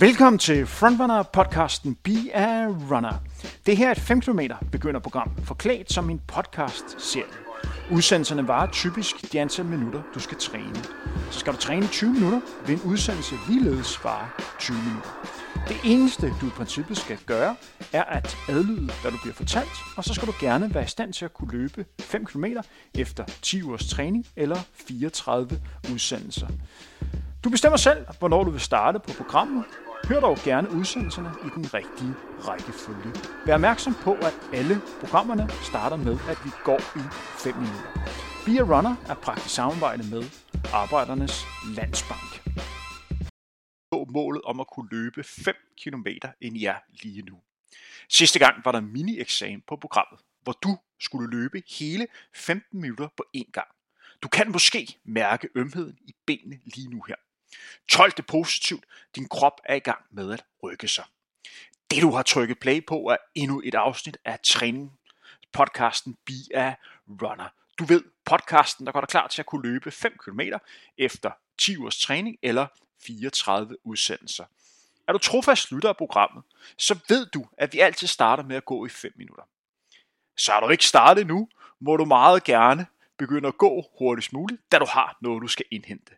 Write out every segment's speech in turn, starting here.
Velkommen til Frontrunner podcasten Be a Runner. Det her er et 5 km begynderprogram, forklædt som en podcast serie. Udsendelserne varer typisk de antal minutter, du skal træne. Så skal du træne 20 minutter, vil en udsendelse ligeledes vare 20 minutter. Det eneste, du i princippet skal gøre, er at adlyde, hvad du bliver fortalt, og så skal du gerne være i stand til at kunne løbe 5 km efter 10 ugers træning eller 34 udsendelser. Du bestemmer selv, hvornår du vil starte på programmet. Hør dog gerne udsendelserne i den rigtige rækkefølge. Vær opmærksom på, at alle programmerne starter med, at vi går i 5 minutter. Be a Runner er praktisk samarbejde med Arbejdernes Landsbank. Målet om at kunne løbe 5 km ind i jer lige nu. Sidste gang var der mini-eksamen på programmet, hvor du skulle løbe hele 15 minutter på én gang. Du kan måske mærke ømheden i benene lige nu her. Tolk det positivt. Din krop er i gang med at rykke sig. Det du har trykket play på er endnu et afsnit af træning podcasten Be a Runner. Du ved, podcasten, der går dig klar til at kunne løbe 5 km efter 10 ugers træning eller 34 udsendelser. Er du trofast lytter af programmet, så ved du, at vi altid starter med at gå i 5 minutter. Så er du ikke startet nu, må du meget gerne begynde at gå hurtigst muligt, da du har noget, du skal indhente.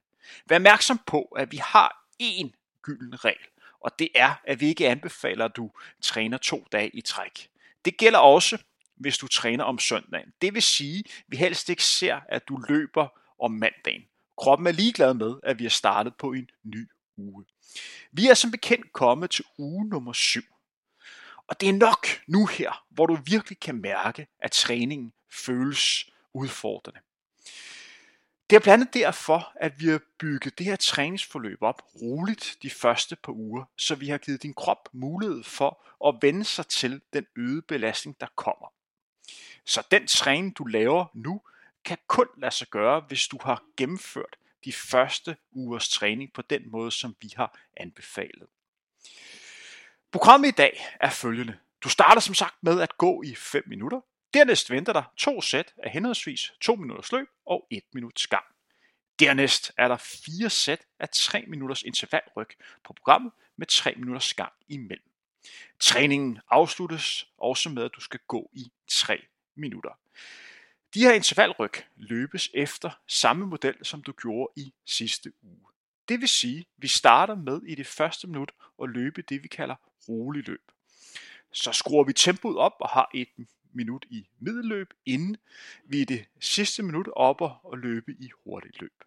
Vær opmærksom på, at vi har én gylden regel, og det er, at vi ikke anbefaler, at du træner to dage i træk. Det gælder også, hvis du træner om søndagen. Det vil sige, at vi helst ikke ser, at du løber om mandagen. Kroppen er ligeglad med, at vi er startet på en ny uge. Vi er som bekendt kommet til uge nummer 7. Og det er nok nu her, hvor du virkelig kan mærke, at træningen føles udfordrende. Det er blandt andet derfor, at vi har bygget det her træningsforløb op roligt de første par uger, så vi har givet din krop mulighed for at vende sig til den øgede belastning, der kommer. Så den træning, du laver nu, kan kun lade sig gøre, hvis du har gennemført de første ugers træning på den måde, som vi har anbefalet. Programmet i dag er følgende. Du starter som sagt med at gå i 5 minutter, Dernæst venter der to sæt af henholdsvis 2 minutters løb og 1 minut skam. Dernæst er der fire sæt af 3 minutters intervalryg på programmet med 3 minutters skam imellem. Træningen afsluttes også med, at du skal gå i 3 minutter. De her intervalryg løbes efter samme model, som du gjorde i sidste uge. Det vil sige, at vi starter med i det første minut at løbe det, vi kalder rolig løb. Så skruer vi tempoet op og har et minut i middelløb, inden vi i det sidste minut opper og løbe i hurtigt løb.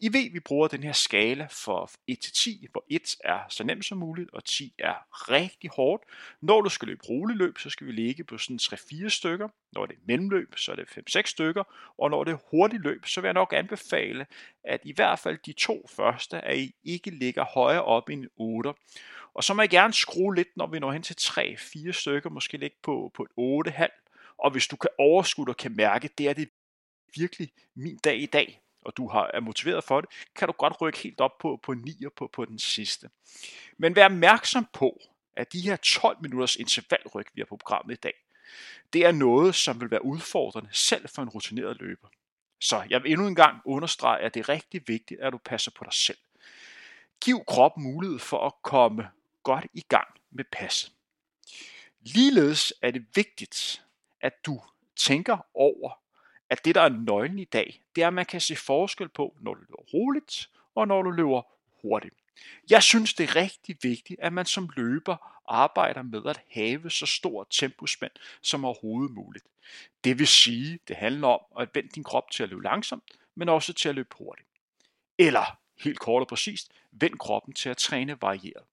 I ved, vi bruger den her skala for 1 til 10, hvor 1 er så nemt som muligt, og 10 er rigtig hårdt. Når du skal løbe roligt løb, så skal vi ligge på sådan 3-4 stykker. Når det er mellemløb, så er det 5-6 stykker. Og når det er hurtigt løb, så vil jeg nok anbefale, at i hvert fald de to første, at I ikke ligger højere op end 8. Og så må jeg gerne skrue lidt, når vi når hen til 3-4 stykker, måske ligge på, på et 8,5 og hvis du kan overskue og kan mærke, det er det virkelig min dag i dag, og du har, er motiveret for det, kan du godt rykke helt op på, på 9 og på, på den sidste. Men vær opmærksom på, at de her 12 minutters intervalryk, vi har på programmet i dag, det er noget, som vil være udfordrende selv for en rutineret løber. Så jeg vil endnu en gang understrege, at det er rigtig vigtigt, at du passer på dig selv. Giv kroppen mulighed for at komme godt i gang med passet. Ligeledes er det vigtigt, at du tænker over, at det, der er nøglen i dag, det er, at man kan se forskel på, når du løber roligt, og når du løber hurtigt. Jeg synes, det er rigtig vigtigt, at man som løber arbejder med at have så stort tempospænd som overhovedet muligt. Det vil sige, det handler om at vende din krop til at løbe langsomt, men også til at løbe hurtigt. Eller, helt kort og præcist, vend kroppen til at træne varieret.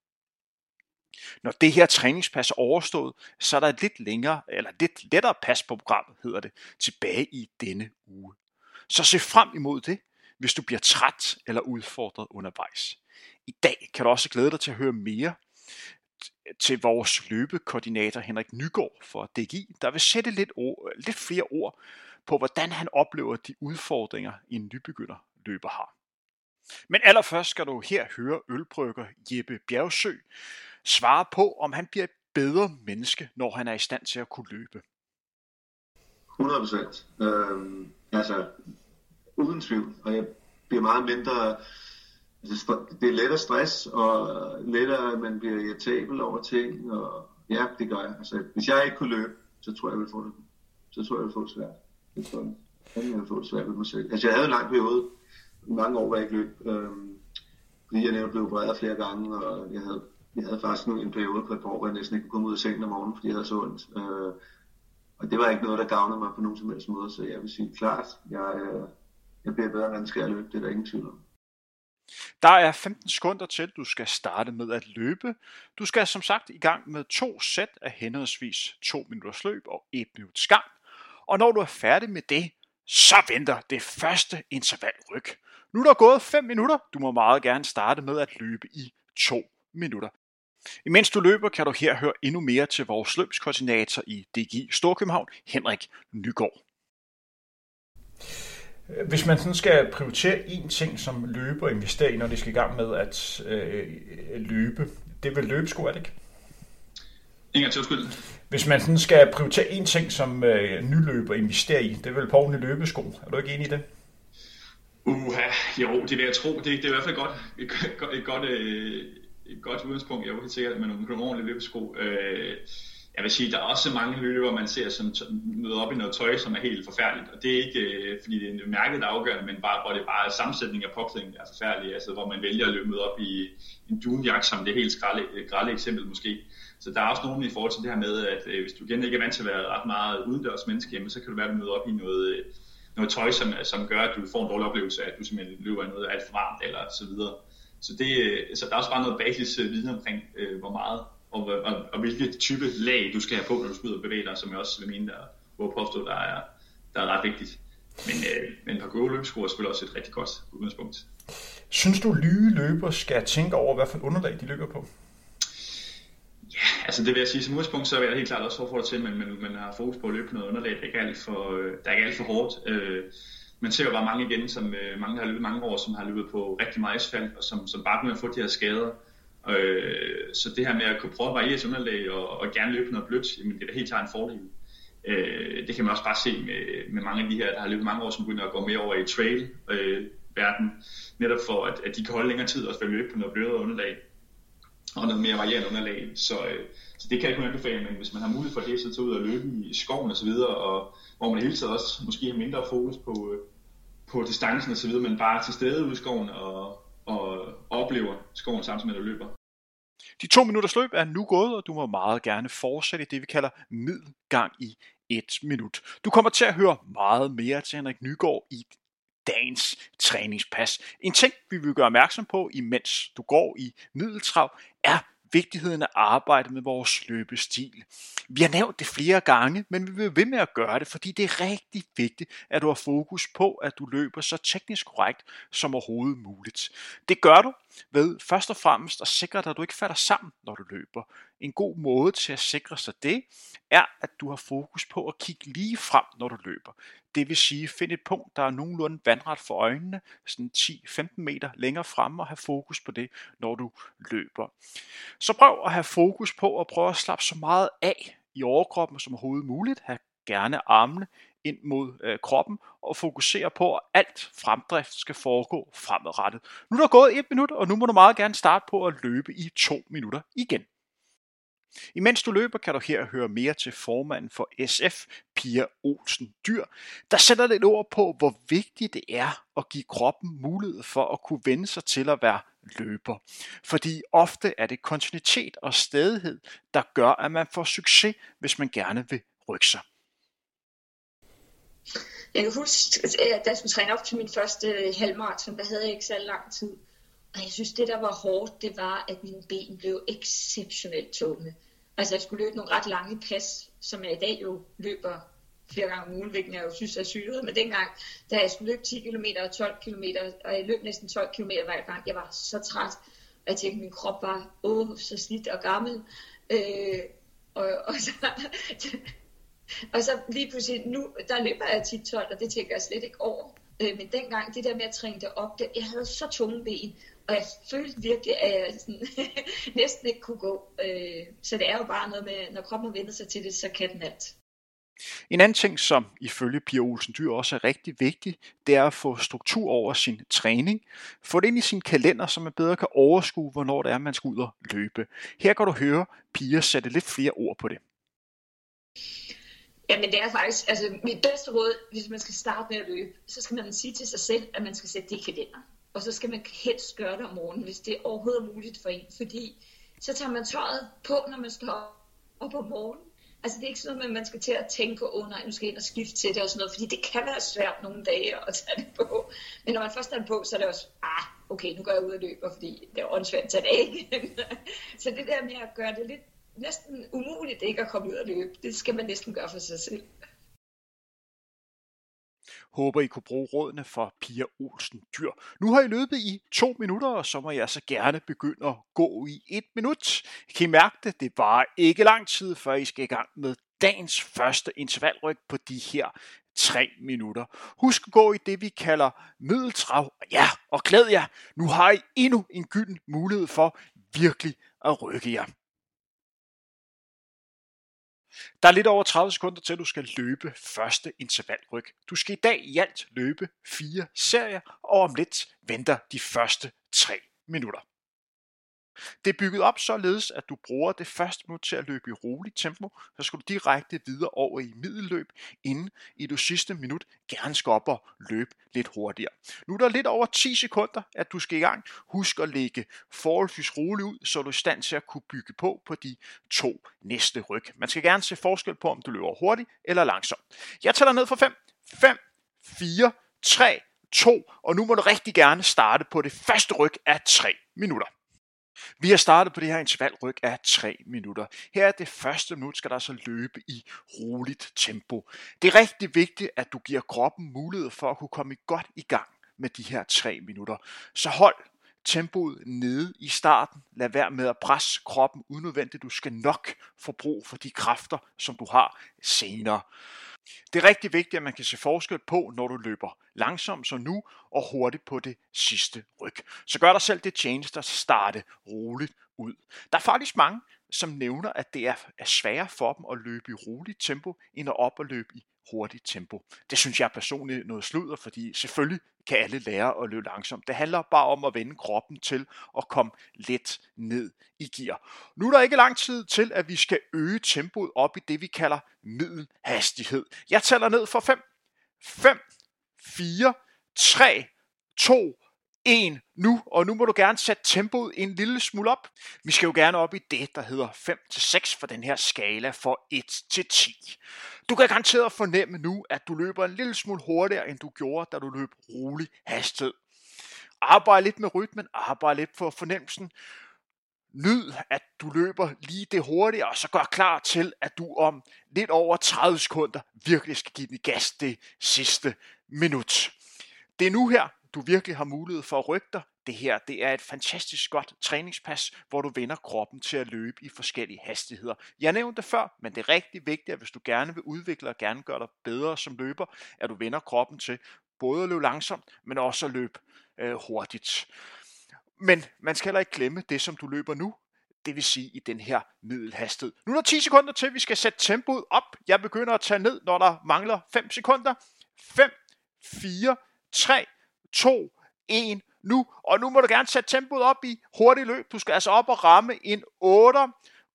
Når det her træningspas er overstået, så er der et lidt længere, eller lidt lettere pas på programmet, hedder det, tilbage i denne uge. Så se frem imod det, hvis du bliver træt eller udfordret undervejs. I dag kan du også glæde dig til at høre mere til vores løbekoordinator Henrik Nygaard for DGI, der vil sætte lidt, ord, lidt flere ord på, hvordan han oplever de udfordringer, en nybegynder løber har. Men allerførst skal du her høre ølbrygger Jeppe Bjergsø, svare på, om han bliver et bedre menneske, når han er i stand til at kunne løbe. 100 procent. Øhm, altså, uden tvivl. Og jeg bliver meget mindre altså, det er lettere stress, og lettere, at man bliver irritabel over ting, og ja, det gør jeg. Altså, hvis jeg ikke kunne løbe, så tror jeg, jeg ville få det. Så tror jeg, jeg ville få det svært. Det tror jeg. Jeg ville få det svært ved mig selv. Altså, jeg havde en lang periode, mange år, hvor jeg ikke løb, øhm, fordi jeg nævnte blev opereret flere gange, og jeg havde, jeg havde faktisk nu en periode på et par år, hvor jeg næsten ikke kunne komme ud af sengen om morgenen, fordi jeg havde så ondt. Øh, og det var ikke noget, der gavnede mig på nogen som helst måde, så jeg vil sige klart, jeg, øh, jeg bliver bedre menneske at løbe, det er der ingen tvivl om. Der er 15 sekunder til, du skal starte med at løbe. Du skal som sagt i gang med to sæt af henholdsvis 2 minutters løb og 1 minuts gang. Og når du er færdig med det, så venter det første intervalryk. Nu er der gået 5 minutter. Du må meget gerne starte med at løbe i 2 minutter. Imens du løber, kan du her høre endnu mere til vores løbskoordinator i DGI Storkøbenhavn, Henrik Nygaard. Hvis man sådan skal prioritere én ting som løber og investere i, når de skal i gang med at øh, løbe, det vil løbesko, er det ikke? Ingen til undskyld. Hvis man sådan skal prioritere én ting som øh, nyløber investere i, det vil på ordentlige løbesko. Er du ikke enig i det? Uha, jo, det vil jeg tro. Det, det er i hvert fald godt, et, et, et godt, øh, et godt udgangspunkt. Jeg er helt sikkert med nogle, ordentlige løbesko. Øh, jeg vil sige, der er også mange løbere, man ser, som møder op i noget tøj, som er helt forfærdeligt. Og det er ikke, øh, fordi det er mærket, der er afgørende, men bare, hvor det bare sammensætning af påklædning, der er forfærdelig. Altså, hvor man vælger at løbe møde op i en dunjak, som det helt skralde, grælde eksempel måske. Så der er også nogen i forhold til det her med, at øh, hvis du igen ikke er vant til at være ret meget udendørs menneske, så kan du være, at du møder op i noget, øh, noget tøj, som, som gør, at du får en dårlig oplevelse af, at du simpelthen løber i noget alt for varmt eller så videre. Så, det, så der er også bare noget basis viden omkring, øh, hvor meget og, og, og hvilket type lag du skal have på, når du skal ud og bevæge dig, som jeg også vil mene, der, hvor påstå, der er, der er ret vigtigt. Men, øh, men par gode løbesko er selvfølgelig også et rigtig godt udgangspunkt. Synes du, nye løber skal tænke over, hvad for et underlag de løber på? Ja, altså det vil jeg sige, som udgangspunkt, så vil jeg helt klart også opfordre til, men man, man har fokus på at løbe noget underlag, der ikke er alt for, øh, der er ikke alt for hårdt. Øh, man ser jo bare mange igen, som øh, mange har løbet mange år, som har løbet på rigtig meget asfalt, og som, som bare begynder at få de her skader. Øh, så det her med at kunne prøve at variere underlag og, og gerne løbe noget blødt, jamen det er da helt klart en fordel. Øh, det kan man også bare se med, med mange af de her, der har løbet mange år, som begynder at gå mere over i trail øh, verden, netop for at, at de kan holde længere tid og løbe på noget blødere underlag og noget mere varierende underlag. Så, øh, så det kan jeg kun anbefale, men hvis man har mulighed for det, så tage ud og løbe i skoven og så videre, og hvor man hele tiden også måske har mindre fokus på, øh, på distancen og så videre, men bare til stede ude i skoven og, og oplever skoven samtidig med, at du løber. De to minutters løb er nu gået, og du må meget gerne fortsætte i det, vi kalder middelgang i et minut. Du kommer til at høre meget mere til Henrik Nygaard i dagens træningspas. En ting, vi vil gøre opmærksom på, imens du går i middeltrav, er vigtigheden af arbejde med vores løbestil. Vi har nævnt det flere gange, men vi vil ved med at gøre det, fordi det er rigtig vigtigt, at du har fokus på, at du løber så teknisk korrekt som overhovedet muligt. Det gør du ved først og fremmest at sikre dig, at du ikke falder sammen, når du løber. En god måde til at sikre sig det, er, at du har fokus på at kigge lige frem, når du løber. Det vil sige, find et punkt, der er nogenlunde vandret for øjnene, sådan 10-15 meter længere frem, og have fokus på det, når du løber. Så prøv at have fokus på at prøve at slappe så meget af i overkroppen som overhovedet muligt. Ha' gerne armene ind mod øh, kroppen og fokusere på, at alt fremdrift skal foregå fremadrettet. Nu er der gået et minut, og nu må du meget gerne starte på at løbe i to minutter igen. Imens du løber, kan du her høre mere til formanden for SF, Pia Olsen Dyr, der sætter lidt ord på, hvor vigtigt det er at give kroppen mulighed for at kunne vende sig til at være løber. Fordi ofte er det kontinuitet og stedighed, der gør, at man får succes, hvis man gerne vil rykke sig. Jeg kan huske, da jeg skulle træne op til min første halvmarathon, der havde jeg ikke så lang tid. Og jeg synes, det der var hårdt, det var, at mine ben blev exceptionelt tunge. Altså jeg skulle løbe nogle ret lange pas, som jeg i dag jo løber flere gange om ugen, hvilket jeg jo synes er syret. Men dengang, da jeg skulle løbe 10 km og 12 km, og jeg løb næsten 12 km hver gang, jeg var så træt. Og jeg tænkte, at min krop var åh, så slidt og gammel. Øh, og, og, så, og så lige pludselig, nu, der løber jeg 10-12, og det tænker jeg slet ikke over. Øh, men dengang, det der med at træne det op, det, jeg havde så tunge ben, og jeg følte virkelig, at jeg sådan, næsten ikke kunne gå. Øh, så det er jo bare noget med, når kroppen vendt sig til det, så kan den alt. En anden ting, som ifølge Pia Olsen Dyr også er rigtig vigtig, det er at få struktur over sin træning. Få det ind i sin kalender, så man bedre kan overskue, hvornår det er, man skal ud og løbe. Her kan du høre Pia sætte lidt flere ord på det. Jamen det er faktisk, altså mit bedste råd, hvis man skal starte med at løbe, så skal man sige til sig selv, at man skal sætte det i kalender. Og så skal man helst gøre det om morgenen, hvis det overhovedet er muligt for en. Fordi så tager man tøjet på, når man står op om morgenen. Altså det er ikke sådan noget, man skal til at tænke på, åh oh, nej, nu skal jeg ind og skifte til det og sådan noget, fordi det kan være svært nogle dage at tage det på. Men når man først tager det på, så er det også, ah, okay, nu går jeg ud og løber, fordi det er åndssvært at tage det af igen. så det der med at gøre det lidt næsten umuligt ikke at komme ud og løbe, det skal man næsten gøre for sig selv. Håber I kunne bruge rådene for Pia Olsen Dyr. Nu har I løbet i to minutter, og så må jeg så gerne begynde at gå i et minut. Kan I mærke det? Det var ikke lang tid, før I skal i gang med dagens første intervalryg på de her 3 minutter. Husk at gå i det, vi kalder middeltrav. Ja, og glæd jer, nu har I endnu en gylden mulighed for virkelig at rykke jer. Der er lidt over 30 sekunder til, at du skal løbe første intervalryg. Du skal i dag i alt løbe fire serier, og om lidt venter de første 3 minutter. Det er bygget op således, at du bruger det første minut til at løbe i roligt tempo, så skal du direkte videre over i middelløb, inden i det sidste minut gerne skal op og løbe lidt hurtigere. Nu er der lidt over 10 sekunder, at du skal i gang. Husk at lægge forholdsvis roligt ud, så du er i stand til at kunne bygge på på de to næste ryg. Man skal gerne se forskel på, om du løber hurtigt eller langsomt. Jeg tæller ned fra 5, 5, 4, 3, 2, og nu må du rigtig gerne starte på det første ryg af 3 minutter. Vi har startet på det her intervalryg af 3 minutter. Her er det første minut, skal der så løbe i roligt tempo. Det er rigtig vigtigt, at du giver kroppen mulighed for at kunne komme godt i gang med de her 3 minutter. Så hold tempoet nede i starten. Lad være med at presse kroppen unødvendigt. Du skal nok få brug for de kræfter, som du har senere. Det er rigtig vigtigt, at man kan se forskel på, når du løber langsomt som nu, og hurtigt på det sidste ryg. Så gør dig selv det tjeneste at starte roligt ud. Der er faktisk mange, som nævner, at det er sværere for dem at løbe i roligt tempo, end at op og løbe i hurtigt tempo. Det synes jeg personligt noget sludder, fordi selvfølgelig kan alle lære at løbe langsomt. Det handler bare om at vende kroppen til at komme let ned i gear. Nu er der ikke lang tid til, at vi skal øge tempoet op i det, vi kalder middelhastighed. Jeg tæller ned for 5, 5, 4, 3, 2, en nu, og nu må du gerne sætte tempoet en lille smule op. Vi skal jo gerne op i det, der hedder 5-6 for den her skala for 1-10. Du kan garanteret fornemme nu, at du løber en lille smule hurtigere, end du gjorde, da du løb rolig hastighed. Arbejd lidt med rytmen, arbejd lidt for fornemmelsen. Nyd, at du løber lige det hurtigere, og så gør klar til, at du om lidt over 30 sekunder virkelig skal give den gas det sidste minut. Det er nu her, du virkelig har mulighed for at rykke dig. Det her det er et fantastisk godt træningspas, hvor du vender kroppen til at løbe i forskellige hastigheder. Jeg nævnte det før, men det er rigtig vigtigt, at hvis du gerne vil udvikle og gerne gøre dig bedre som løber, at du vender kroppen til både at løbe langsomt, men også at løbe øh, hurtigt. Men man skal heller ikke glemme det, som du løber nu, det vil sige i den her middelhastighed. Nu er der 10 sekunder til, vi skal sætte tempoet op. Jeg begynder at tage ned, når der mangler 5 sekunder. 5, 4, 3, 2, 1, nu. Og nu må du gerne sætte tempoet op i hurtigt løb. Du skal altså op og ramme en 8.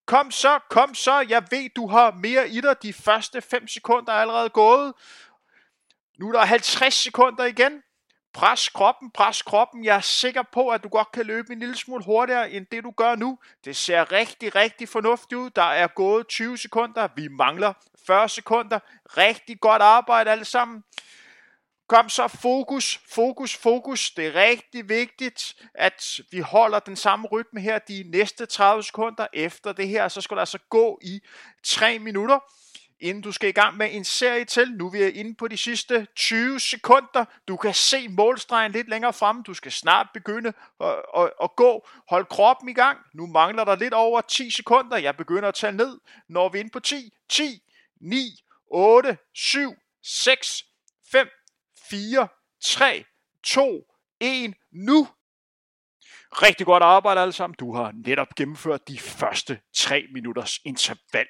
Kom så, kom så. Jeg ved, du har mere i dig. De første 5 sekunder er allerede gået. Nu er der 50 sekunder igen. Pres kroppen, pres kroppen. Jeg er sikker på, at du godt kan løbe en lille smule hurtigere, end det du gør nu. Det ser rigtig, rigtig fornuftigt ud. Der er gået 20 sekunder. Vi mangler 40 sekunder. Rigtig godt arbejde alle sammen. Kom så, fokus, fokus, fokus. Det er rigtig vigtigt, at vi holder den samme rytme her de næste 30 sekunder. Efter det her, så skal du altså gå i 3 minutter, inden du skal i gang med en serie til. Nu er vi inde på de sidste 20 sekunder. Du kan se målstregen lidt længere frem. Du skal snart begynde at, at, at gå. Hold kroppen i gang. Nu mangler der lidt over 10 sekunder. Jeg begynder at tage ned, når vi er inde på 10, 10, 9, 8, 7, 6, 5, 4, 3, 2, 1, nu! Rigtig godt arbejde alle sammen. Du har netop gennemført de første 3 minutters interval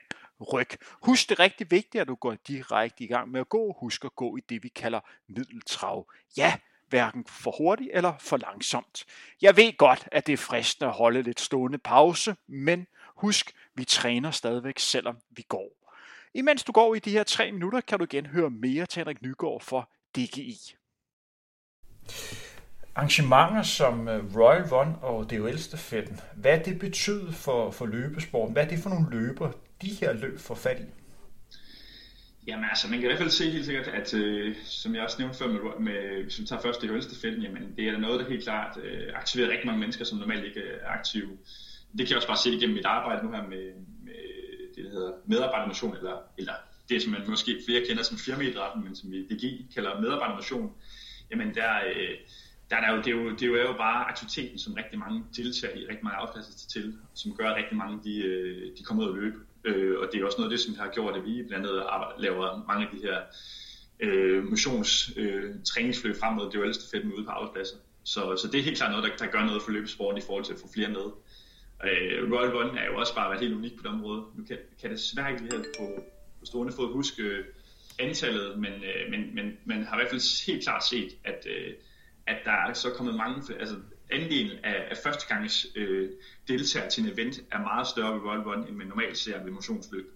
ryg. Husk det er rigtig vigtigt, at du går direkte i gang med at gå. Husk at gå i det, vi kalder middeltrav. Ja, hverken for hurtigt eller for langsomt. Jeg ved godt, at det er fristende at holde lidt stående pause, men husk, vi træner stadigvæk, selvom vi går. Imens du går i de her tre minutter, kan du igen høre mere til Henrik Nygaard for DGI. Arrangementer som øh, Royal Run og DHL-stafetten, hvad det betyder for, for løbesporten? Hvad er det for nogle løber, de her løb får fat i? Jamen altså, man kan i hvert fald se helt sikkert, at øh, som jeg også nævnte før, med, med, hvis vi tager først det højeste felt, jamen det er noget, der helt klart øh, aktiverer rigtig mange mennesker, som normalt ikke er aktive. Det kan jeg også bare se igennem mit arbejde nu her med, med det, der hedder medarbejdermotion, eller, eller det, som man måske flere kender som firmaidrætten, men som vi DG kalder medarbejdermotion. Jamen der, øh, der er jo, det, er jo, det er jo bare aktiviteten, som rigtig mange deltager i, rigtig mange afpasser til, som gør, at rigtig mange de, øh, de kommer ud og løbe. Øh, og det er også noget af det, som har gjort, at vi blandt andet laver mange af de her øh, motions øh, træningsforløb frem mod det er jo fedt med ude på arbejdspladser. Så, så det er helt klart noget, der, der gør noget for løbesporten i forhold til at få flere med. Øh, Royal Run er jo også bare været helt unik på det område. Nu kan, kan det svært ikke lige på, på stående fod huske øh, antallet, men, øh, men, men man har i hvert fald helt klart set, at, øh, at der er så kommet mange, altså andelen af, af førstegangs øh, deltagere til en event er meget større ved World Run, end man normalt ser ved motionsløb.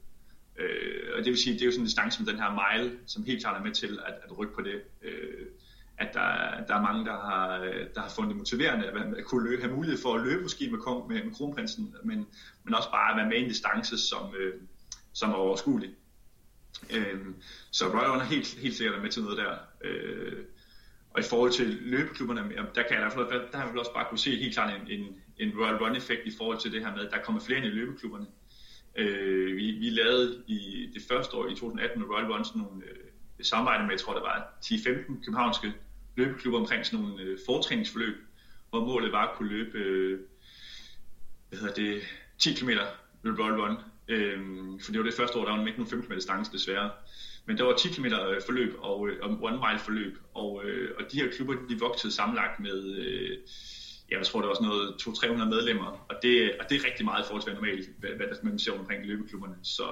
Øh, og det vil sige, det er jo sådan en distance som den her mile, som helt klart er med til at, at rykke på det. Øh, at der, der er mange, der har, der har fundet det motiverende at, at kunne løbe, have mulighed for at løbe måske med, med, med kronprinsen, men, men også bare at være med i en distance, som, øh, som er overskuelig. Øh, så Royal er helt, helt sikkert med til noget der. Øh, og i forhold til løbeklubberne, der kan jeg der, der har vi også bare kunne se helt klart en, en, en Royal Run-effekt i forhold til det her med, at der kommer flere ind i løbeklubberne. Øh, vi, vi lavede i det første år i 2018 med Royal Run sådan nogle øh, samarbejde med, jeg tror det var 10-15 københavnske løbeklubber omkring sådan nogle øh, fortræningsforløb, hvor målet var at kunne løbe øh, hvad hedder det, 10 km med Royal Run. Øh, for det var det første år, der var ikke nogen 5 km distance desværre. Men der var 10 km øh, forløb og, øh, og one mile forløb, og, øh, og de her klubber de voksede sammenlagt med, øh, jeg tror det var sådan noget 200-300 medlemmer, og det, og det er rigtig meget i forhold til, hvad normalt, hvad, hvad der man ser omkring løbeklubberne. Så,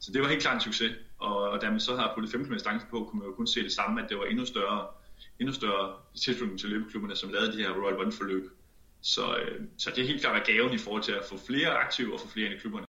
så det var helt klart en succes, og, og da man så har puttet 15 km distance på, kunne man jo kun se det samme, at det var endnu større, endnu større tilslutning til løbeklubberne, som lavede de her Royal Run forløb. Så, øh, så det er helt klart gaven i forhold til at få flere aktive og få flere ind i klubberne.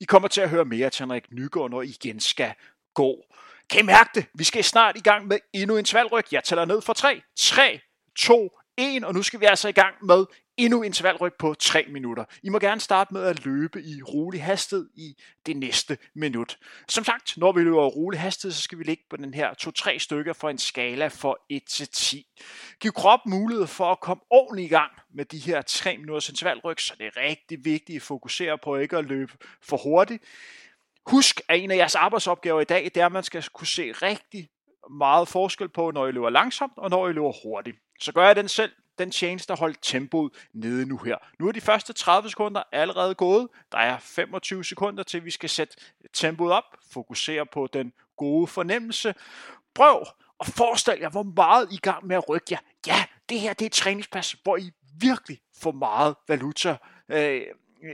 I kommer til at høre mere til Henrik Nygaard, når I igen skal gå. Kan I mærke det? Vi skal snart i gang med endnu en svalryg. Jeg tæller ned for 3, 3, 2, 1, og nu skal vi altså i gang med endnu en intervalryg på 3 minutter. I må gerne starte med at løbe i rolig hastighed i det næste minut. Som sagt, når vi løber i rolig hastighed, så skal vi ligge på den her 2-3 stykker for en skala for 1 til 10. Giv kroppen mulighed for at komme ordentligt i gang med de her 3 minutters intervalryg, så det er rigtig vigtigt at fokusere på ikke at løbe for hurtigt. Husk, at en af jeres arbejdsopgaver i dag, det er, at man skal kunne se rigtig meget forskel på, når I løber langsomt og når I løber hurtigt. Så gør jeg den selv den change, der holdt tempoet nede nu her. Nu er de første 30 sekunder allerede gået. Der er 25 sekunder til, vi skal sætte tempoet op. Fokusere på den gode fornemmelse. Prøv at forestille jer, hvor meget I er i gang med at rykke jer. Ja, det her det er et træningspas, hvor I virkelig får meget valuta øh,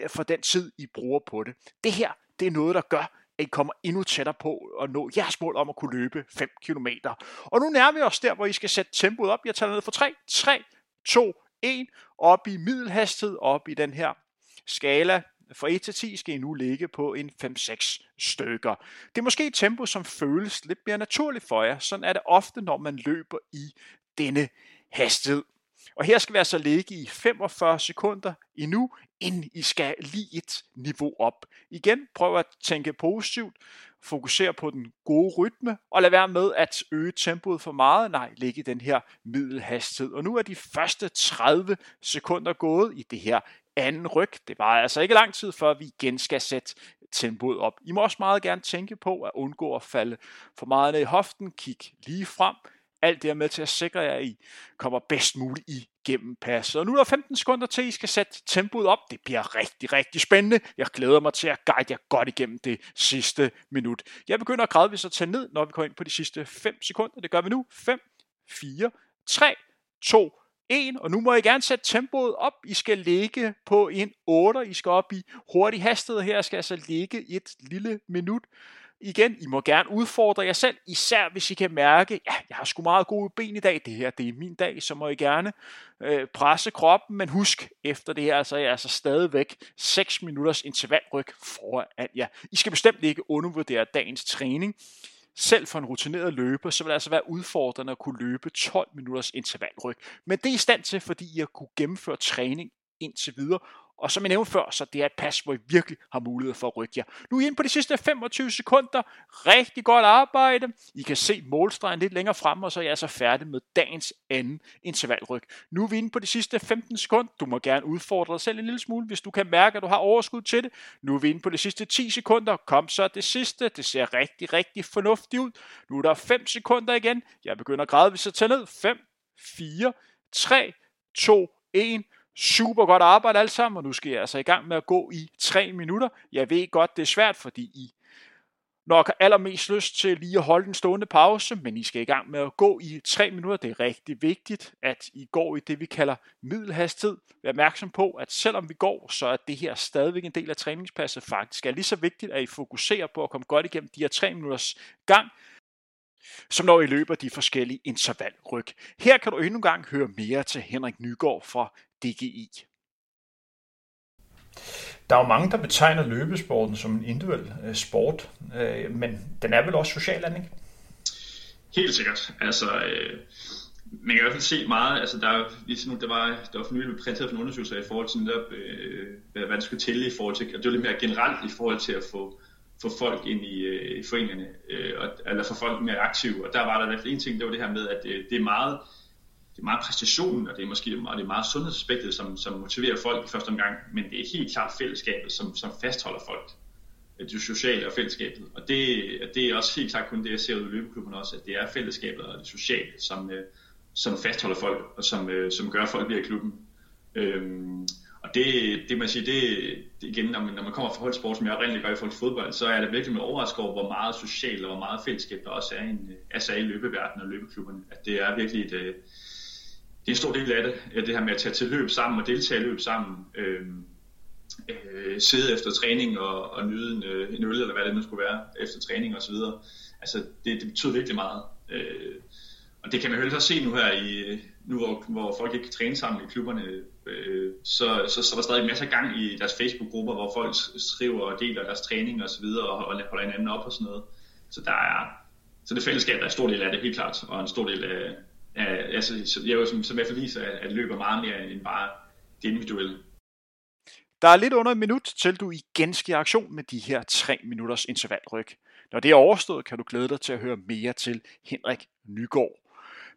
for den tid, I bruger på det. Det her, det er noget, der gør, at I kommer endnu tættere på at nå jeres mål om at kunne løbe 5 km. Og nu nærmer vi os der, hvor I skal sætte tempoet op. Jeg tager ned for 3, 3, 2, 1, op i middelhastighed, op i den her skala. Fra 1 til 10 skal I nu ligge på en 5-6 stykker. Det er måske et tempo, som føles lidt mere naturligt for jer. Sådan er det ofte, når man løber i denne hastighed. Og her skal vi altså ligge i 45 sekunder endnu, inden I skal lige et niveau op. Igen, prøv at tænke positivt, fokusere på den gode rytme, og lade være med at øge tempoet for meget. Nej, ligge i den her middelhastighed. Og nu er de første 30 sekunder gået i det her anden ryg. Det var altså ikke lang tid, før vi igen skal sætte tempoet op. I må også meget gerne tænke på at undgå at falde for meget ned i hoften. Kig lige frem. Alt det er med til at sikre jer, at I kommer bedst muligt i gennem passet. Og nu er der 15 sekunder til, I skal sætte tempoet op. Det bliver rigtig, rigtig spændende. Jeg glæder mig til at guide jer godt igennem det sidste minut. Jeg begynder gradvist at tage ned, når vi kommer ind på de sidste 5 sekunder. Det gør vi nu. 5, 4, 3, 2, 1, og nu må I gerne sætte tempoet op. I skal ligge på en 8, I skal op i hurtig hastighed her, jeg skal altså ligge et lille minut. Igen, I må gerne udfordre jer selv, især hvis I kan mærke, ja, jeg har sgu meget gode ben i dag, det her det er min dag, så må I gerne øh, presse kroppen, men husk, efter det her, altså, så er jeg altså stadigvæk 6 minutters intervalryg foran jer. I skal bestemt ikke undervurdere dagens træning. Selv for en rutineret løber, så vil det altså være udfordrende at kunne løbe 12 minutters intervalryg. Men det er i stand til, fordi I har kunne gennemføre træning indtil videre, og som jeg nævnte før, så det er et pas, hvor I virkelig har mulighed for at rykke jer. Nu er I inde på de sidste 25 sekunder. Rigtig godt arbejde. I kan se målstregen lidt længere frem, og så er jeg altså færdig med dagens anden intervalryg. Nu er vi inde på de sidste 15 sekunder. Du må gerne udfordre dig selv en lille smule, hvis du kan mærke, at du har overskud til det. Nu er vi inde på de sidste 10 sekunder. Kom så det sidste. Det ser rigtig, rigtig fornuftigt ud. Nu er der 5 sekunder igen. Jeg begynder gradvist at tage ned. 5, 4, 3, 2, 1. Super godt arbejde alle sammen, og nu skal jeg altså i gang med at gå i 3 minutter. Jeg ved godt, det er svært, fordi I nok har allermest lyst til lige at holde en stående pause, men I skal i gang med at gå i 3 minutter. Det er rigtig vigtigt, at I går i det, vi kalder middelhastighed. Vær opmærksom på, at selvom vi går, så er det her stadigvæk en del af træningspasset. Faktisk er lige så vigtigt, at I fokuserer på at komme godt igennem de her 3 minutters gang, som når I løber de forskellige intervalryg. Her kan du endnu en gang høre mere til Henrik Nygaard fra DGI. Der er jo mange, der betegner løbesporten som en individuel øh, sport, øh, men den er vel også social, ikke? Helt sikkert. Altså, øh, man kan i hvert fald se meget, altså der, ligesom nu, der var, der var for nylig præsenteret en undersøgelse i forhold til netop, øh, hvad det skulle tælle i forhold til, og det var lidt mere generelt i forhold til at få, få folk ind i, øh, i foreningerne, øh, og, eller få folk mere aktive, og der var der i hvert fald en ting, det var det her med, at øh, det er meget, det er meget præstationen, og det er måske og det er meget sundhedsaspektet, som, som motiverer folk i første omgang, men det er helt klart fællesskabet, som, som fastholder folk. Det sociale og fællesskabet. Og det, det er også helt klart kun det, jeg ser ud i løbeklubben også, at det er fællesskabet og det sociale, som, øh, som fastholder folk, og som, øh, som gør folk bliver i klubben. Øhm, og det, det man siger, det, det igen, når man, når man kommer fra holdsport, som jeg oprindeligt gør i forhold til fodbold, så er det virkelig med overrasket over, hvor meget socialt og hvor meget fællesskab der også er i, en, øh, altså i løbeverdenen og løbeklubberne. At det er virkelig et, det er en stor del af det, øh, det her med at tage til løb sammen og deltage i løb sammen. Øh, øh, sidde efter træning og, og nyde en, øh, en øl, eller hvad det nu skulle være, efter træning og så videre. Altså, det, det betyder virkelig meget. Øh, og det kan man jo også se nu her, i, nu hvor, hvor folk ikke kan træne sammen i klubberne, øh, så, så, så er der stadig masser af gang i deres Facebook-grupper, hvor folk skriver og deler deres træning og så videre, og holder hinanden op og sådan noget. Så der er, så det fællesskab der er en stor del af det, helt klart, og en stor del af, Uh, altså, jeg jo som, som i hvert fald viser, at, at løber meget mere end bare det individuelle. Der er lidt under et minut, til du igen skal i aktion med de her 3 minutters intervalryg. Når det er overstået, kan du glæde dig til at høre mere til Henrik Nygaard.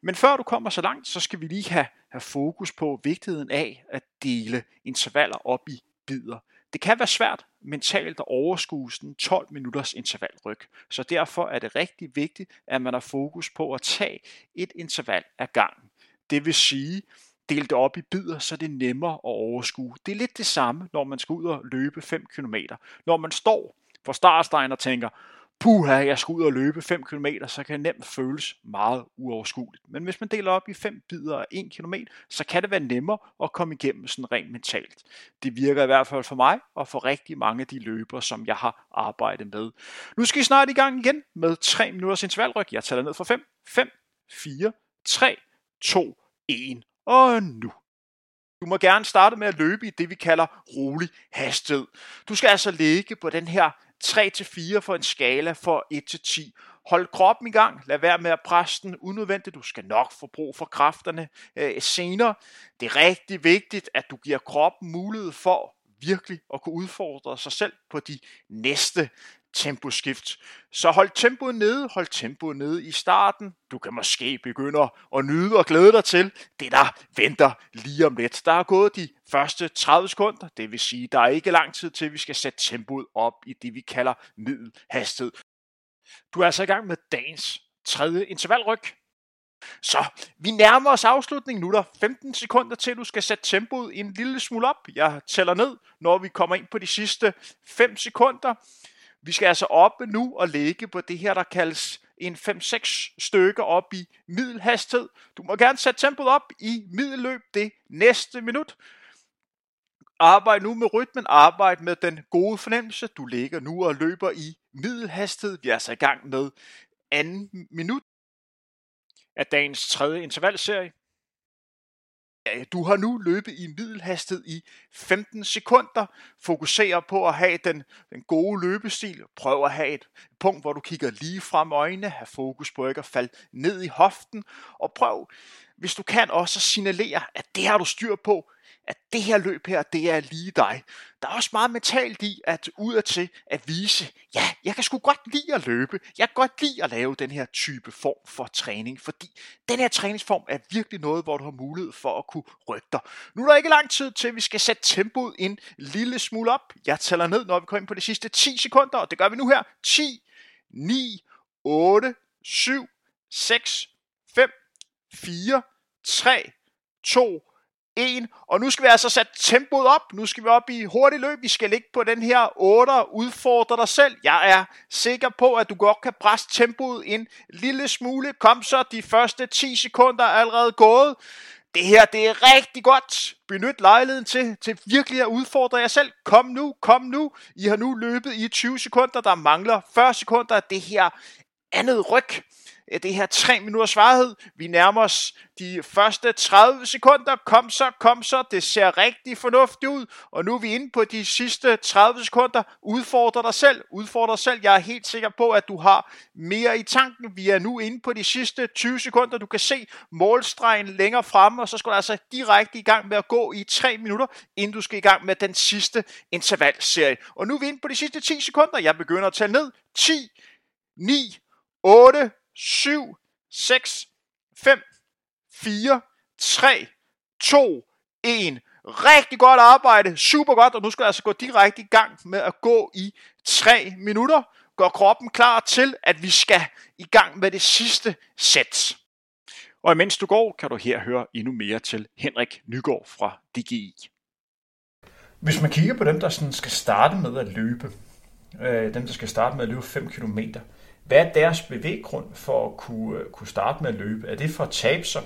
Men før du kommer så langt, så skal vi lige have, have fokus på vigtigheden af at dele intervaller op i bidder. Det kan være svært mentalt at overskue den 12 minutters intervalryg, så derfor er det rigtig vigtigt, at man har fokus på at tage et interval ad gangen. Det vil sige, dele det op i bidder, så det er nemmere at overskue. Det er lidt det samme, når man skal ud og løbe 5 km. Når man står på startstregen og tænker, puha, jeg skal ud og løbe 5 km, så kan det nemt føles meget uoverskueligt. Men hvis man deler op i 5 bidder af 1 km, så kan det være nemmere at komme igennem sådan rent mentalt. Det virker i hvert fald for mig og for rigtig mange af de løbere, som jeg har arbejdet med. Nu skal I snart i gang igen med 3 minutters intervalryk. Jeg tæller ned fra 5, 5, 4, 3, 2, 1 og nu. Du må gerne starte med at løbe i det, vi kalder rolig hastighed. Du skal altså ligge på den her 3-4 for en skala for 1-10. Hold kroppen i gang. Lad være med at presse den unødvendigt. Du skal nok få brug for kræfterne øh, senere. Det er rigtig vigtigt, at du giver kroppen mulighed for virkelig at kunne udfordre sig selv på de næste temposkift. Så hold tempoet nede, hold tempoet nede i starten. Du kan måske begynde at nyde og glæde dig til det, der venter lige om lidt. Der er gået de første 30 sekunder, det vil sige, der er ikke lang tid til, at vi skal sætte tempoet op i det, vi kalder middelhastighed. Du er altså i gang med dagens tredje intervalryg. Så vi nærmer os afslutningen. Nu er der 15 sekunder til, du skal sætte tempoet en lille smule op. Jeg tæller ned, når vi kommer ind på de sidste 5 sekunder. Vi skal altså op nu og lægge på det her, der kaldes en 5-6 stykker op i middelhastighed. Du må gerne sætte tempoet op i middelløb det næste minut. Arbejd nu med rytmen, arbejd med den gode fornemmelse. Du ligger nu og løber i middelhastighed. Vi er altså i gang med anden minut af dagens tredje intervalserie. Du har nu løbet i middelhastighed i 15 sekunder. Fokuser på at have den, den gode løbestil. Prøv at have et punkt, hvor du kigger lige frem øjnene. Have fokus på ikke at falde ned i hoften. Og prøv, hvis du kan, også signalere, at det har du styr på at det her løb her, det er lige dig. Der er også meget mentalt i at ud til at vise, ja, jeg kan sgu godt lide at løbe. Jeg kan godt lide at lave den her type form for træning, fordi den her træningsform er virkelig noget, hvor du har mulighed for at kunne rykke dig. Nu er der ikke lang tid til, at vi skal sætte tempoet en lille smule op. Jeg tæller ned, når vi kommer ind på de sidste 10 sekunder, og det gør vi nu her. 10, 9, 8, 7, 6, 5, 4, 3, 2, 1. Og nu skal vi altså sætte tempoet op. Nu skal vi op i hurtigt løb. Vi skal ligge på den her 8 udfordre dig selv. Jeg er sikker på, at du godt kan presse tempoet en lille smule. Kom så, de første 10 sekunder er allerede gået. Det her, det er rigtig godt. Benyt lejligheden til, til virkelig at udfordre jer selv. Kom nu, kom nu. I har nu løbet i 20 sekunder. Der mangler 40 sekunder det her andet ryg Øh, det her 3 minutters svarhed. Vi nærmer os de første 30 sekunder. Kom så, kom så. Det ser rigtig fornuftigt ud. Og nu er vi inde på de sidste 30 sekunder. Udfordre dig selv. Udfordre dig selv. Jeg er helt sikker på, at du har mere i tanken. Vi er nu inde på de sidste 20 sekunder. Du kan se målstregen længere fremme, og så skal du altså direkte i gang med at gå i 3 minutter, inden du skal i gang med den sidste intervalserie. Og nu er vi inde på de sidste 10 sekunder. Jeg begynder at tælle ned. 10, 9, 8, 7, 6, 5, 4, 3, 2, 1. Rigtig godt arbejde, super godt, og nu skal jeg altså gå direkte i gang med at gå i 3 minutter. Gør kroppen klar til, at vi skal i gang med det sidste sæt. Og imens du går, kan du her høre endnu mere til Henrik Nygaard fra DGI. Hvis man kigger på dem, der sådan skal starte med at løbe, øh, dem der skal starte med at løbe 5 km, hvad er deres bevæggrund for at kunne, øh, kunne starte med at løbe? Er det for at tabe sig,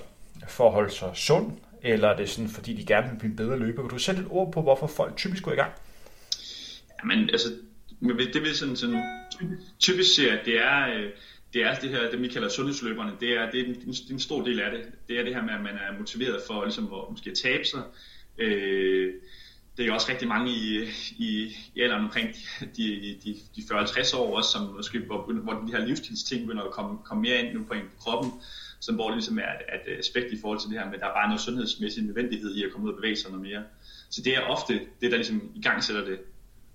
for at holde sig sund, eller er det sådan, fordi de gerne vil blive en bedre løber? Kan du sætte et ord på, hvorfor folk typisk går i gang? Jamen, altså, det vil sådan, sådan typisk ser, det er, øh, det er det her, det vi kalder sundhedsløberne, det er, det er, en, det er en stor del af det. Det er det her med, at man er motiveret for ligesom, at måske at tabe sig. Øh, det er også rigtig mange i, i, i alderen omkring de, de, de 40-50 år også, som måske, hvor, hvor de her livsstilsting begynder at komme, komme mere ind nu på, en, på kroppen, som hvor det ligesom er et, aspekt i forhold til det her med, der er bare noget sundhedsmæssig nødvendighed i at komme ud og bevæge sig noget mere. Så det er ofte det, der ligesom i gang sætter det.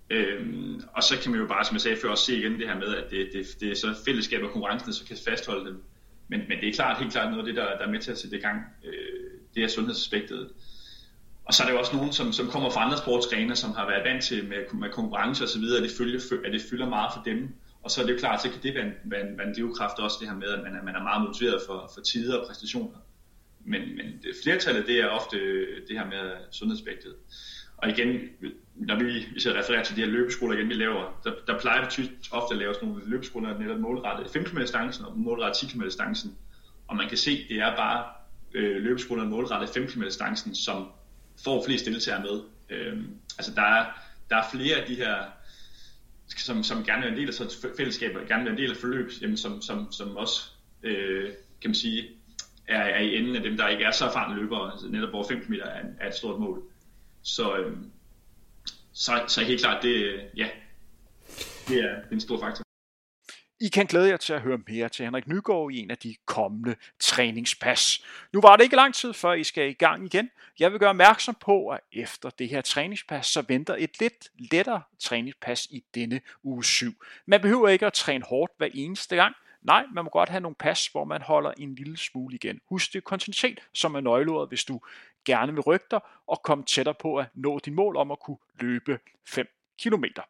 Øhm, og så kan man jo bare, som jeg sagde før, også se igen det her med, at det, det, det er så fællesskab og konkurrencen, så kan fastholde dem. Men, men det er klart, helt klart noget af det, der, der er med til at sætte i gang. Øh, det er sundhedsaspektet. Og så er der jo også nogen, som, som kommer fra andre sportsgrene, som har været vant til med, med konkurrence osv., at det, følger, at det fylder meget for dem. Og så er det jo klart, så kan det være en, være en, være en drivkraft også, det her med, at man er, man er meget motiveret for, for tider og præstationer. Men, men det, flertallet, det er ofte det her med sundhedsvægtet. Og igen, når vi, hvis jeg refererer til de her løbeskoler igen, vi laver, der, der plejer vi typisk ofte at lave sådan nogle løbeskoler netop målrettet 5 km distancen og målrettet 10 km distancen. Og man kan se, det er bare øh, løbeskolerne målrettet 5 km distancen, som får flest deltagere med. Øhm, altså der er, der er flere af de her, som, som gerne vil være en del af sådan fællesskaber, gerne vil være en del af forløb, jamen, som, som, som også, øh, kan man sige, er, er i enden af dem, der ikke er så erfarne løbere, altså netop hvor 5 km er, er et stort mål. Så, øh, så, så helt klart, det, ja, det er, det er en stor faktor. I kan glæde jer til at høre mere til Henrik Nygaard i en af de kommende træningspas. Nu var det ikke lang tid før I skal i gang igen. Jeg vil gøre opmærksom på, at efter det her træningspas, så venter et lidt lettere træningspas i denne uge 7. Man behøver ikke at træne hårdt hver eneste gang. Nej, man må godt have nogle pas, hvor man holder en lille smule igen. Husk det kontinuitet, som er nøgleordet, hvis du gerne vil rykke dig og komme tættere på at nå din mål om at kunne løbe 5 kilometer.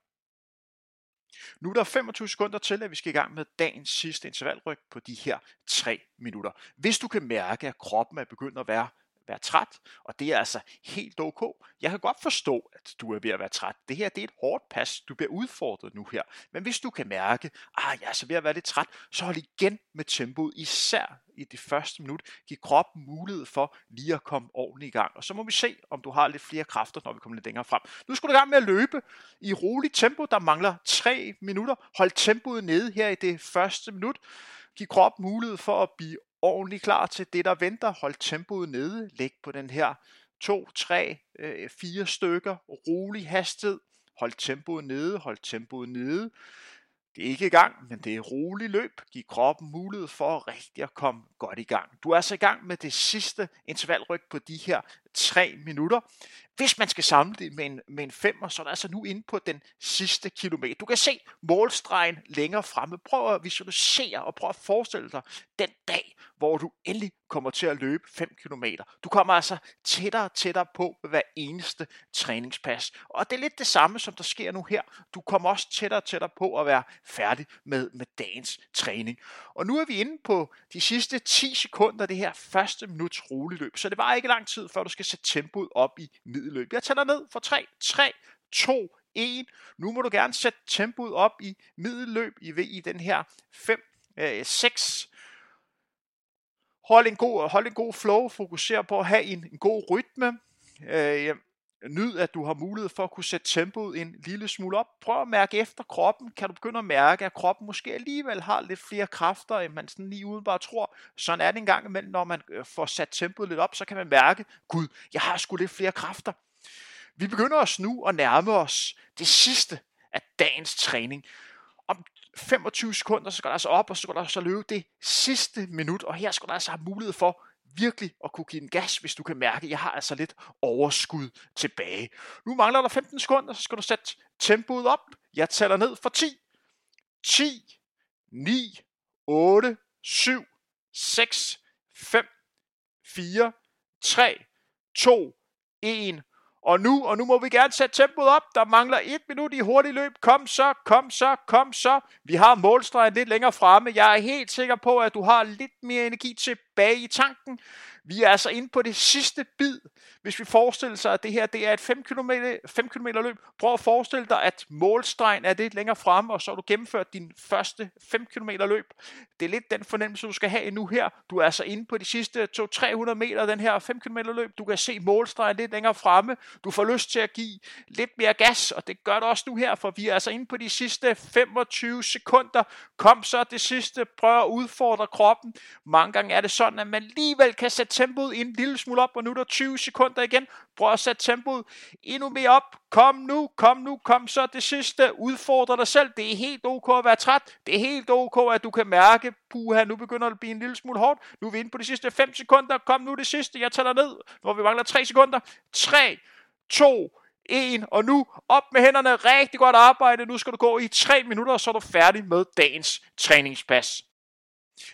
Nu er der 25 sekunder til, at vi skal i gang med dagens sidste intervalryg på de her 3 minutter. Hvis du kan mærke, at kroppen er begyndt at være være træt, og det er altså helt ok. Jeg kan godt forstå, at du er ved at være træt. Det her det er et hårdt pas. Du bliver udfordret nu her. Men hvis du kan mærke, at jeg er så ved at være lidt træt, så hold igen med tempoet, især i det første minut. Giv kroppen mulighed for lige at komme ordentligt i gang. Og så må vi se, om du har lidt flere kræfter, når vi kommer lidt længere frem. Nu skal du i gang med at løbe i roligt tempo. Der mangler 3 minutter. Hold tempoet nede her i det første minut. Giv kroppen mulighed for at blive ordentligt klar til det, der venter. Hold tempoet nede. Læg på den her 2, 3, 4 stykker. Rolig hastighed. Hold tempoet nede. Hold tempoet nede. Det er ikke i gang, men det er rolig løb. Giv kroppen mulighed for rigtig at komme godt i gang. Du er så i gang med det sidste intervalryg på de her 3 minutter. Hvis man skal samle det med en, med en femmer, så er der altså nu inde på den sidste kilometer. Du kan se målstregen længere fremme. Prøv at visualisere og prøv at forestille dig den dag, hvor du endelig kommer til at løbe 5 km. Du kommer altså tættere og tættere på hver eneste træningspas. Og det er lidt det samme, som der sker nu her. Du kommer også tættere og tættere på at være færdig med, med dagens træning. Og nu er vi inde på de sidste 10 sekunder af det her første minuts rolig løb. Så det var ikke lang tid, før du skal sætte tempoet op i middelløb. Jeg tæller ned for 3, 3, 2, 1. Nu må du gerne sætte tempoet op i middelløb i, i den her 5, øh, 6. Hold en, god, hold en god flow, fokuser på at have en, en god rytme. Øh, Nyd, at du har mulighed for at kunne sætte tempoet en lille smule op. Prøv at mærke efter kroppen. Kan du begynde at mærke, at kroppen måske alligevel har lidt flere kræfter, end man sådan lige udenbart tror. Sådan er det en gang imellem, når man øh, får sat tempoet lidt op, så kan man mærke, gud, jeg har sgu lidt flere kræfter. Vi begynder os nu at nærme os det sidste af dagens træning. Om 25 sekunder, så går der altså op, og så går der altså løbe det sidste minut, og her skal der altså have mulighed for virkelig at kunne give en gas, hvis du kan mærke, at jeg har altså lidt overskud tilbage. Nu mangler der 15 sekunder, så skal du sætte tempoet op. Jeg tæller ned for 10, 10, 9, 8, 7, 6, 5, 4, 3, 2, 1. Og nu, og nu må vi gerne sætte tempoet op. Der mangler et minut i hurtigt løb. Kom så, kom så, kom så. Vi har målstregen lidt længere fremme. Jeg er helt sikker på, at du har lidt mere energi tilbage i tanken. Vi er altså inde på det sidste bid. Hvis vi forestiller sig, at det her det er et 5 km, 5 km løb, prøv at forestille dig, at målstregen er lidt længere fremme, og så har du gennemført din første 5 km løb. Det er lidt den fornemmelse, du skal have nu her. Du er altså inde på de sidste 200-300 meter den her 5 km løb. Du kan se målstregen lidt længere fremme. Du får lyst til at give lidt mere gas, og det gør du også nu her, for vi er altså inde på de sidste 25 sekunder. Kom så det sidste. Prøv at udfordre kroppen. Mange gange er det sådan, at man alligevel kan sætte tempoet en lille smule op, og nu er der 20 sekunder igen. Prøv at sætte tempoet endnu mere op. Kom nu, kom nu, kom så det sidste. Udfordre dig selv. Det er helt ok at være træt. Det er helt ok, at du kan mærke, puha, nu begynder det at blive en lille smule hårdt. Nu er vi inde på de sidste 5 sekunder. Kom nu det sidste. Jeg tæller ned, når vi mangler 3 sekunder. 3, 2, 1, og nu op med hænderne. Rigtig godt arbejde. Nu skal du gå i 3 minutter, og så er du færdig med dagens træningspas.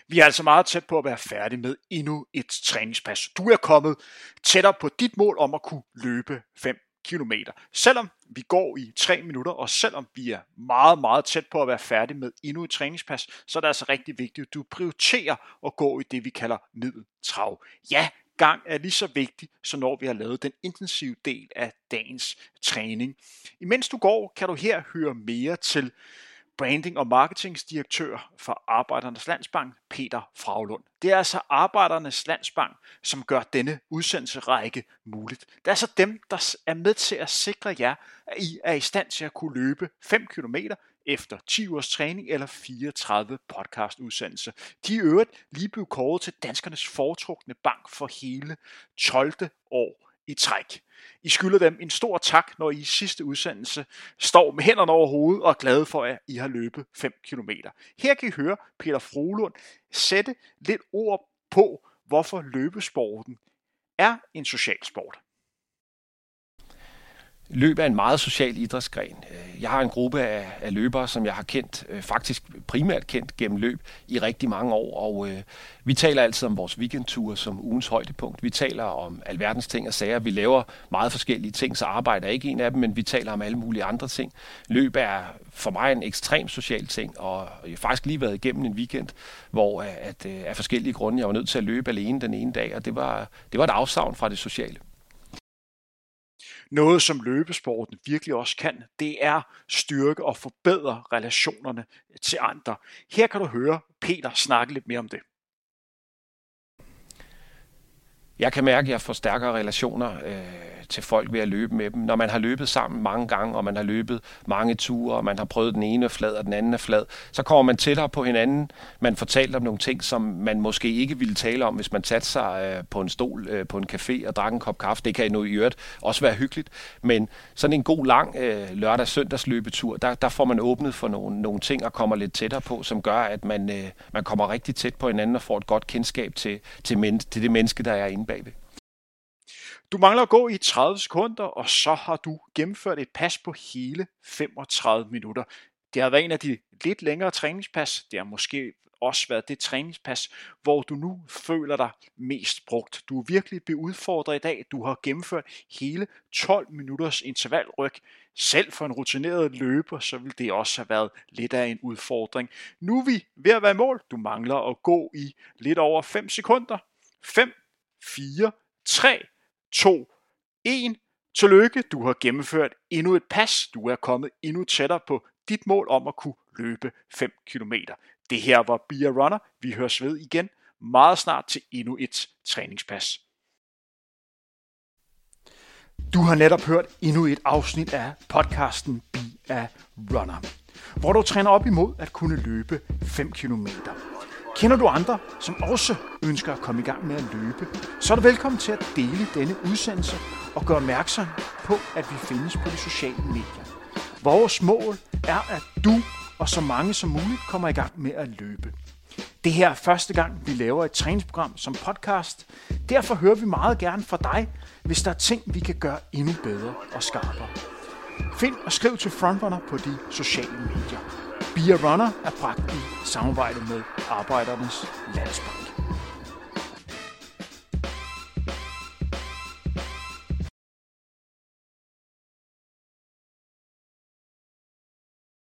Vi er altså meget tæt på at være færdige med endnu et træningspas. Du er kommet tættere på dit mål om at kunne løbe 5 km. Selvom vi går i 3 minutter, og selvom vi er meget, meget tæt på at være færdige med endnu et træningspas, så er det altså rigtig vigtigt, at du prioriterer at gå i det, vi kalder middeltrav. Ja, gang er lige så vigtig, så når vi har lavet den intensive del af dagens træning. Imens du går, kan du her høre mere til branding- og marketingsdirektør for Arbejdernes Landsbank, Peter Fraglund. Det er altså Arbejdernes Landsbank, som gør denne udsendelserække muligt. Det er altså dem, der er med til at sikre jer, at I er i stand til at kunne løbe 5 km efter 10 ugers træning eller 34 podcastudsendelser. De er øvrigt lige blevet kåret til danskernes foretrukne bank for hele 12. år i træk. I skylder dem en stor tak, når I i sidste udsendelse står med hænderne over hovedet og er glade for, at I har løbet 5 km. Her kan I høre Peter Frohlund sætte lidt ord på, hvorfor løbesporten er en social sport. Løb er en meget social idrætsgren. Øh, jeg har en gruppe af, af løbere, som jeg har kendt, øh, faktisk primært kendt gennem løb i rigtig mange år, og øh, vi taler altid om vores weekendture som ugens højdepunkt. Vi taler om alverdens ting og sager. Vi laver meget forskellige ting, så arbejder ikke en af dem, men vi taler om alle mulige andre ting. Løb er for mig en ekstrem social ting, og jeg har faktisk lige været igennem en weekend, hvor øh, at, at af forskellige grunde, jeg var nødt til at løbe alene den ene dag, og det var, det var et afsavn fra det sociale. Noget, som løbesporten virkelig også kan, det er styrke og forbedre relationerne til andre. Her kan du høre Peter snakke lidt mere om det. Jeg kan mærke, at jeg får stærkere relationer øh, til folk ved at løbe med dem. Når man har løbet sammen mange gange, og man har løbet mange ture, og man har prøvet den ene flad og den anden er flad, så kommer man tættere på hinanden. Man fortæller om nogle ting, som man måske ikke ville tale om, hvis man satte sig øh, på en stol øh, på en café og drak en kop kaffe. Det kan nu i øvrigt også være hyggeligt. Men sådan en god lang øh, lørdag-søndags løbetur, der, der får man åbnet for nogle, nogle ting og kommer lidt tættere på, som gør, at man, man kommer rigtig tæt på hinanden og får et godt kendskab til, til, men, til det menneske, der er inde bagved. Du mangler at gå i 30 sekunder, og så har du gennemført et pas på hele 35 minutter. Det har været en af de lidt længere træningspas. Det har måske også været det træningspas, hvor du nu føler dig mest brugt. Du er virkelig blevet udfordret i dag. Du har gennemført hele 12 minutters intervalryg. Selv for en rutineret løber, så vil det også have været lidt af en udfordring. Nu er vi ved at være i mål. Du mangler at gå i lidt over 5 sekunder. 5, 4, 3, 2, 1. Tillykke, du har gennemført endnu et pas. Du er kommet endnu tættere på dit mål om at kunne løbe 5 km. Det her var Be a Runner. Vi høres ved igen meget snart til endnu et træningspas. Du har netop hørt endnu et afsnit af podcasten Be a Runner, hvor du træner op imod at kunne løbe 5 km. Kender du andre, som også ønsker at komme i gang med at løbe, så er du velkommen til at dele denne udsendelse og gøre opmærksom på, at vi findes på de sociale medier. Vores mål er, at du og så mange som muligt kommer i gang med at løbe. Det her er første gang, vi laver et træningsprogram som podcast. Derfor hører vi meget gerne fra dig, hvis der er ting, vi kan gøre endnu bedre og skarpere. Find og skriv til Frontrunner på de sociale medier. Be a Runner er bragt i samarbejde med Arbejdernes Landsbank.